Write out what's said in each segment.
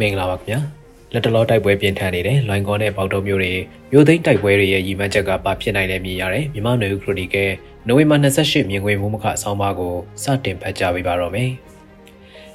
မင်္ဂလာပါခင်ဗျာလက်တလောတိုက်ပွဲပြင်းထန်နေတဲ့လွိုင်းကောနဲ့ပေါတုံမျိုးတွေမျိုးသိန်းတိုက်ပွဲတွေရဲ့ရည်မှန်းချက်ကဘာဖြစ်နိုင်လဲမြင်ရတဲ့မြန်မာနယ်ဦးခရိုနီကယ်နိုဝင်ဘာ28မြင်ကွင်းမူမခအဆောင်ပါကိုစတင်ဖတ်ကြားပေးပါတော့မယ်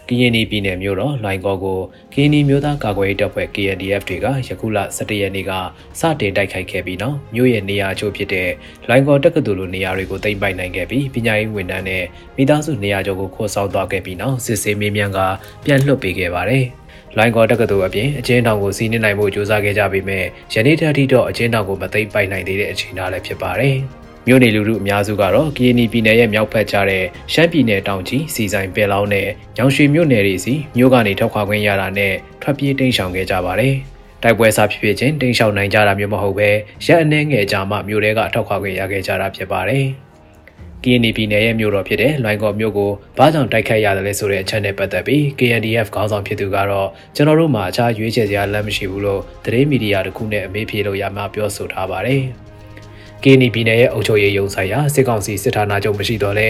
ကရင်နီပြည်နယ်မြို့တော်လွိုင်းကောကိုကရင်နီမျိုးသားကာကွယ်ရေးတပ်ဖွဲ့ KNDF တွေကယခုလ17ရက်နေ့ကစတင်တိုက်ခိုက်ခဲ့ပြီးနောက်မြို့ရဲ့နေရာချို့ဖြစ်တဲ့လွိုင်းကောတက္ကသိုလ်လိုနေရာတွေကိုသိမ်းပိုက်နိုင်ခဲ့ပြီးပညာရေးဝန်ထမ်းနဲ့မိသားစုနေရာကျော်ကိုခေါ်ဆောင်သွားခဲ့ပြီးနောက်စစ်ဆေးမေးမြန်းကပြန်လွှတ်ပေးခဲ့ပါတယ်။ လိုင်းကောတက္ကသိုလ်အပြင်အချင်းတောင်ကိုစီးနှင်းနိုင်မှုစ조사ခဲ့ကြပေမဲ့ယနေ့ထက်ထိတော့အချင်းတောင်ကိုမသိမ့်ပိုက်နိုင်သေးတဲ့အခြေအနေလည်းဖြစ်ပါတယ်။မြို့နေလူထုအများစုကတော့ကီနီပြည်နယ်ရဲ့မြောက်ဘက်ကျတဲ့ရှမ်းပြည်နယ်တောင်ကြီးစီဆိုင်ပယ်လောင်းနဲ့ညောင်ရွှေမြို့နယ်တွေစီမြို့ကနေထောက်ခွာခွင့်ရတာနဲ့ထွက်ပြေးတိမ်းရှောင်ခဲ့ကြပါတယ်။တိုက်ပွဲစားဖြစ်ဖြစ်ချင်းတိမ်းရှောင်နိုင်ကြတာမျိုးမဟုတ်ပဲရက်အနှဲငယ်ကြာမှမြို့တွေကထောက်ခွာခွင့်ရခဲ့ကြတာဖြစ်ပါတယ်။ ကရင်ပြည်နယ်ရဲ့မြို့တော်ဖြစ်တဲ့လွိုင်ကော်မြို့ကိုဘာကြောင့်တိုက်ခိုက်ရတယ်လဲဆိုတဲ့အချက်နဲ့ပတ်သက်ပြီး KNDF ခေါင်းဆောင်ဖြစ်သူကတော့ကျွန်တော်တို့မှာအခြားရွေးချယ်စရာလမ်းမရှိဘူးလို့သတင်းမီဒီယာတစ်ခုနဲ့အမေးဖြေလို့ရမှပြောဆိုထားပါတယ်။ကရင်ပြည်နယ်ရဲ့အုပ်ချုပ်ရေးရုံးဆိုင်ရာစစ်ကောင်စီစစ်ဌာနချုပ်မရှိတော့လဲ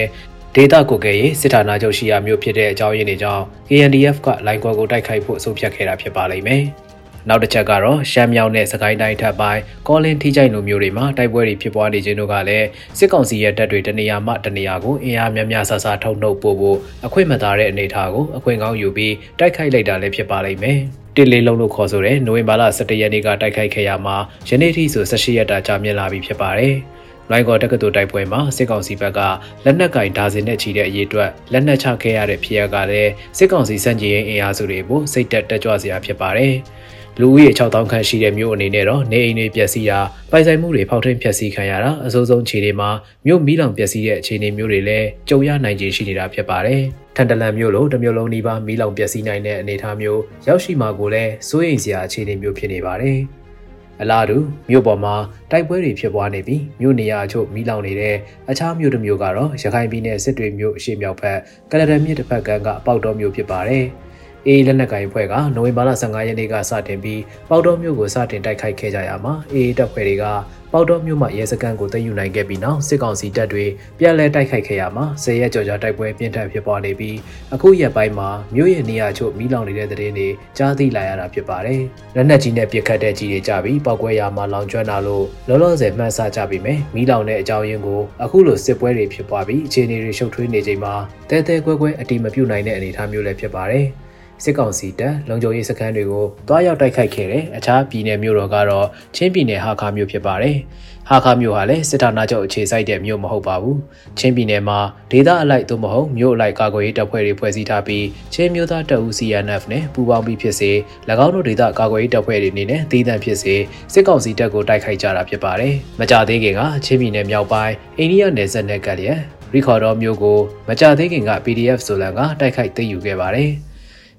ဒေတာကိုကဲရေးစစ်ဌာနချုပ်ရှိရာမြို့ဖြစ်တဲ့အကြောင်းရင်းတွေကြောင့် KNDF ကလိုင်ကော်ကိုတိုက်ခိုက်ဖို့အဆိုဖြတ်ခဲ့တာဖြစ်ပါလိမ့်မယ်။ နောက်တစ်ချက်ကတော့ရှမ်းမြောက်နဲ့စကိုင်းတိုင်းထပ်ပိုင်းကောလင်းထိကြိုက်လိုမျိုးတွေမှာတိုက်ပွဲတွေဖြစ်ပွားနေခြင်းတို့ကလည်းစစ်ကောင်စီရဲ့တပ်တွေတနေရာမှတနေရာကိုအင်အားများများဆဆထုတ်နှုတ်ပို့ဖို့အခွင့်မသာတဲ့အနေအထားကိုအခွင့်ကောင်းယူပြီးတိုက်ခိုက်လိုက်တာလည်းဖြစ်ပါလိမ့်မယ်။တစ်လေးလုံးလို့ခေါ်ဆိုတဲ့နိုဝင်ဘာလ17ရက်နေ့ကတိုက်ခိုက်ခဲ့ရမှာယနေ့ထိဆို18ရက်တာကြာမြင့်လာပြီဖြစ်ပါတယ်။လိုင်းကော်တက္ကသိုလ်တိုက်ပွဲမှာစစ်ကောင်စီဘက်ကလက်နက်ကင်ဒါဇင်နဲ့ချီတဲ့အရေးအတွက်လက်နက်ချခဲ့ရတဲ့ဖြစ်ရပ်ကလည်းစစ်ကောင်စီစံကြေးအင်အားစုတွေကိုစိတ်တက်တက်ကြွစရာဖြစ်ပါတယ်။ လူဦးရေ6000ခန့်ရှိတဲ့မြို့အနေနဲ့တော့နေအိမ်တွေပျက်စီးတာပိုင်ဆိုင်မှုတွေဖောက်ထွင်းဖျက်ဆီးခံရတာအဆိုးဆုံးခြေတွေမှာမြို့မီးလောင်ပျက်စီးတဲ့အခြေအနေမျိုးတွေလည်းကြုံရနိုင်ခြေရှိနေတာဖြစ်ပါတယ်။ထန်တလန်မြို့လိုတစ်မြို့လုံးနီးပါးမီးလောင်ပျက်စီးနိုင်တဲ့အနေအထားမျိုးရောက်ရှိမှာကိုလည်းစိုးရိမ်စရာအခြေအနေမျိုးဖြစ်နေပါတယ်။အလားတူမြို့ပေါ်မှာတိုက်ပွဲတွေဖြစ်ပွားနေပြီးမြို့နေရာအချို့မိလောင်နေတဲ့အခြားမြို့တစ်မျိုးကတော့ရခိုင်ပြည်နယ်စစ်တွေမြို့အရှေ့မြောက်ဘက်ကလဒန်မြစ်တစ်ဖက်ကမ်းကအပေါက်တော်မြို့ဖြစ်ပါတယ်။ အေးလက်နက်ကိုင်ဖွဲ့ကနိုဝင်ဘာလ15ရက်နေ့ကစတင်ပြီးပေါတော်မြို့ကိုစတင်တိုက်ခိုက်ခဲ့ကြရမှာအေးတပ်ဖွဲ့တွေကပေါတော်မြို့မှာရဲစခန်းကိုသိမ်းယူနိုင်ခဲ့ပြီးနောက်စစ်ကောင်စီတပ်တွေပြန်လည်တိုက်ခိုက်ခဲ့ရမှာဆယ်ရက်ကျော်ကြာတိုက်ပွဲပြင်းထန်ဖြစ်ပွားနေပြီးအခုရက်ပိုင်းမှာမြို့ရဲ့နေရာချို့မီးလောင်နေတဲ့တဲ့တွေကြားသိလာရတာဖြစ်ပါတယ်။လက်နက်ကြီးနဲ့ပစ်ခတ်တဲ့ကြီးတွေကြပြီးပောက်ကွဲရမှာလောင်ကျွမ်းတာလို့လောလောဆယ်မှတ်ဆကြပြီးမယ်။မီးလောင်တဲ့အကြောင်းရင်းကိုအခုလိုစစ်ပွဲတွေဖြစ်ပွားပြီးအခြေအနေတွေရှုပ်ထွေးနေချိန်မှာတဲတဲကွဲကွဲအတိမပြုတ်နိုင်တဲ့အနေအထားမျိုးလည်းဖြစ်ပါတယ်။ စစ်ကောင်စီတပ်လုံခြုံရေးစခန်းတွေကိုတွားရောက်တိုက်ခိုက်ခဲ့တဲ့အခြားပြည်နယ်မြို့တော်ကတော့ချင်းပြည်နယ်ဟာခါမြို့ဖြစ်ပါတယ်။ဟာခါမြို့ဟာလည်းစစ်ဌာနချုပ်အခြေစိုက်တဲ့မြို့မဟုတ်ပါဘူး။ချင်းပြည်နယ်မှာဒေသအလိုက်သို့မဟုတ်မြို့အလိုက်ကာကွယ်ရေးတပ်ဖွဲ့တွေဖွဲ့စည်းထားပြီးချင်းမျိုးသားတပ်ဦး CNF နဲ့ပူးပေါင်းပြီးဖြစ်စေ၎င်းတို့ဒေသကာကွယ်ရေးတပ်ဖွဲ့တွေအနေနဲ့တည်တံ့ဖြစ်စေစစ်ကောင်စီတပ်ကိုတိုက်ခိုက်ကြတာဖြစ်ပါတယ်။မကြသေးခင်ကချင်းပြည်နယ်မြောက်ပိုင်းအိန္ဒိယနယ်စပ်နဲ့ကပ်လျက်ရီခေါ်တော်မျိုးကိုမကြသေးခင်က PDF ဆိုလန်ကတိုက်ခိုက်သိမ်းယူခဲ့ပါတယ်။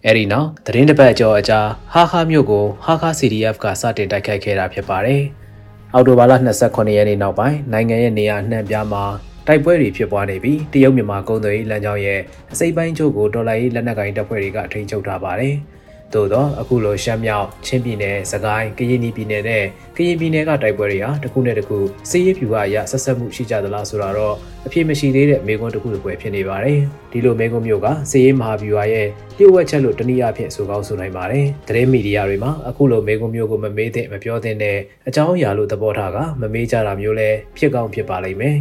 အဲဒီနောက်သတင်းတပတ်ကျော်အကြာဟာခါမြို့ကိုဟာခါ CDF ကစတင်တိုက်ခိုက်ခဲ့တာဖြစ်ပါတယ်။အော်တိုဘာလ28ရက်နေ့နောက်ပိုင်းနိုင်ငံရဲ့နေရာအနှံ့ပြားမှာတိုက်ပွဲတွေဖြစ်ပွားနေပြီးတရုတ်မြန်မာကုန်သွယ်ရေးလမ်းကြောင်းရဲ့အစိပ်ပိုင်းချုပ်ကိုဒေါ်လာရေးလက်နက်ကိုင်တပ်ဖွဲ့တွေကထိန်းချုပ်ထားပါတယ်။ သို့တော့အခုလိုရှမ်းမြောက်ချင်းပြည်နယ်စကိုင်းကရင်ပြည်နယ်နဲ့ကရင်ပြည်နယ်ကတိုက်ပွဲတွေဟာတစ်ခုနဲ့တစ်ခုစစ်ရေးဖြူဟာအရဆက်ဆက်မှုရှိကြသလားဆိုတာတော့အဖြစ်မရှိသေးတဲ့မေကွန်းတစ်ခုတစ်ပွဲဖြစ်နေပါတယ်ဒီလိုမေကွန်းမျိုးကစစ်ရေးမဟာဗျူဟာရဲ့လျှို့ဝှက်ချက်လို့တနည်းအားဖြင့်ဆိုကောင်းဆိုနိုင်ပါတယ်သတင်းမီဒီယာတွေမှာအခုလိုမေကွန်းမျိုးကိုမမေးသင့်မပြောသင့်တဲ့အကြောင်းအရာလို့သဘောထားကမမေးကြတာမျိုးလဲဖြစ်ကောင်းဖြစ်ပါလိမ့်မယ်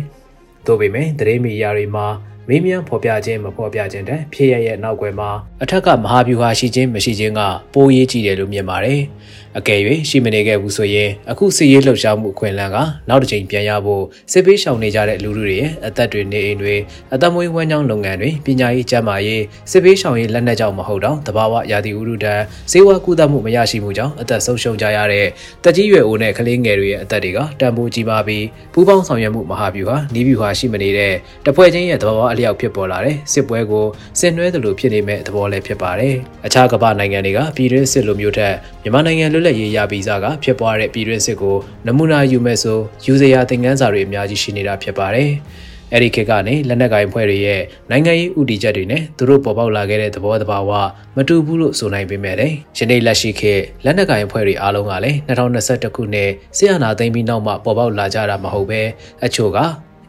သို့ပေမဲ့သတင်းမီဒီယာတွေမှာ မေးမြန်းဖော်ပြခြင်းမဖော်ပြခြင်းတဲ့ဖြစ်ရရဲ့နောက်ွယ်မှာအထက်ကမဟာဗျူဟာရှိခြင်းမရှိခြင်းကပိုးရေးကြည့်တယ်လို့မြင်ပါတယ်။ အကယ်၍ရှိမနေခဲ့ဘူးဆိုရင်အခုစစ်ရေးလှုပ်ရှားမှုအခွင့်အလမ်းကနောက်တစ်ချိန်ပြန်ရဖို့စစ်ပေးရှောင်နေကြတဲ့လူလူတွေရဲ့အသက်တွေနေအိမ်တွေအသက်မွေးဝမ်းကြောင်းလုပ်ငန်းတွေပညာရေးကျန်းမာရေးစစ်ပေးရှောင်ရေးလက်နက်ကြောင့်မဟုတ်တော့တဘာဝရာသီဥတုတန်းစေဝါကုသမှုမရရှိမှုကြောင့်အသက်ဆုံးရှုံးကြရတဲ့တက်ကြီးရွယ်အိုနဲ့ကလေးငယ်တွေရဲ့အသက်တွေကတန်ဖိုးကြီးပါပြီးပူးပေါင်းဆောင်ရွက်မှုမဟာဗျူဟာနီးဗျူဟာရှိမနေတဲ့တပွဲချင်းရဲ့သဘာဝအလျောက်ဖြစ်ပေါ်လာတဲ့စစ်ပွဲကိုဆင်နွှဲသလိုဖြစ်နေမဲ့သဘောလည်းဖြစ်ပါတယ်အခြားကမ္ဘာနိုင်ငံတွေကပြည်တွင်းစစ်လိုမျိုးထက်မြန်မာနိုင်ငံလွတ်လပ်ရေးရဗီဇာကဖြစ်ပွားတဲ့ပြည်တွင်းစစ်ကိုနမူနာယူမဲ့ဆိုယူစရာသင်ခန်းစာတွေအများကြီးရှိနေတာဖြစ်ပါတယ်။အဲဒီခေတ်ကနေလက်နက်ကိုင်ဖွဲ့တွေရဲ့နိုင်ငံရေးဥတီချက်တွေနဲ့သူတို့ပေါ်ပေါက်လာခဲ့တဲ့သဘောတဘာဝမတူဘူးလို့ဆိုနိုင်ပေမဲ့လည်းယနေ့လက်ရှိခေတ်လက်နက်ကိုင်ဖွဲ့တွေအားလုံးကလည်း2021ခုနှစ်ဆီယနာသိမ်းပြီးနောက်မှပေါ်ပေါက်လာကြတာမဟုတ်ပဲအချို့က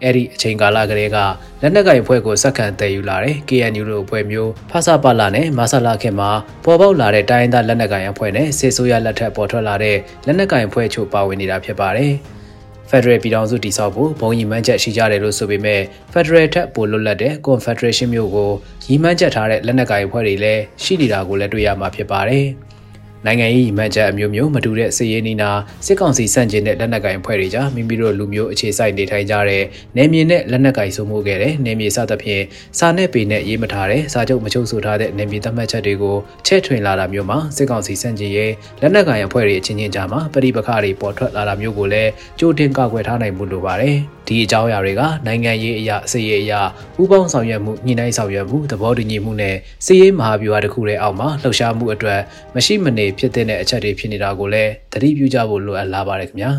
အဲ့ဒီအချိန်ကာလကလေးကလက်နက်ကင်ဖွဲ့ကိုစက္ကန့်တည်ယူလာတဲ့ KNU တို့အဖွဲ့မျိုးဖဆပလာနဲ့မဆလာခင်မှာပေါ်ပေါက်လာတဲ့တိုင်းရင်းသားလက်နက်ကင်အဖွဲ့နဲ့စစ်ဆိုးရလက်ထက်ပေါ်ထွက်လာတဲ့လက်နက်ကင်အဖွဲ့ချို့ပါဝင်နေတာဖြစ်ပါတယ်။ Federal ပြည်ထောင်စုတည်ဆောက်ဖို့ဘုံရီမှန်းချက်ရှိကြတယ်လို့ဆိုပေမဲ့ Federal ထက်ပိုလွတ်လပ်တဲ့ Confederation မျိုးကိုရီမှန်းချက်ထားတဲ့လက်နက်ကိုင်အဖွဲ့တွေလည်းရှိနေတာကိုလည်းတွေ့ရမှာဖြစ်ပါတယ်။ နိုင်ငံရေးရည်မှန်းချက်အမျိုးမျိုးမတူတဲ့စစ်ရေးနီနာစစ်ကောင်စီစန့်ကျင်တဲ့လက်နက်ကိုင်ဖွဲ့တွေကြားမိမိတို့လူမျိုးအခြေစိုက်နေထိုင်ကြတဲ့နယ်မြေနဲ့လက်နက်ကိုင်စုမှုခဲ့တဲ့နယ်မြေစသဖြင့်စာနဲ့ပေနဲ့ရေးမထားတဲ့စာချုပ်မချုပ်ဆိုထားတဲ့နယ်မြေသတ်မှတ်ချက်တွေကိုချဲ့ထွင်လာတာမျိုးမှာစစ်ကောင်စီစန့်ကျင်ရေးလက်နက်ကိုင်အဖွဲ့တွေအချင်းချင်းကြားမှာပဋိပက္ခတွေပေါ်ထွက်လာတာမျိုးကိုလည်းကြိုတင်ကာကွယ်ထားနိုင်မှုလိုပါတယ် ဒီအကြောင်းအရာတွေကနိုင်ငံရေးအရာစစ်ရေးအရာဥပေါင်းဆောင်ရွက်မှုညှိနှိုင်းဆောင်ရွက်မှုသဘောတူညီမှုနဲ့စစ်ရေးမဟာဗျူဟာတစ်ခုတည်းအောက်မှာလှုပ်ရှားမှုအတွက်မရှိမနေဖြစ်တဲ့အချက်တွေဖြစ်နေတာကိုလည်းသတိပြုကြဖို့လိုအပ်လာပါတယ်ခင်ဗျာ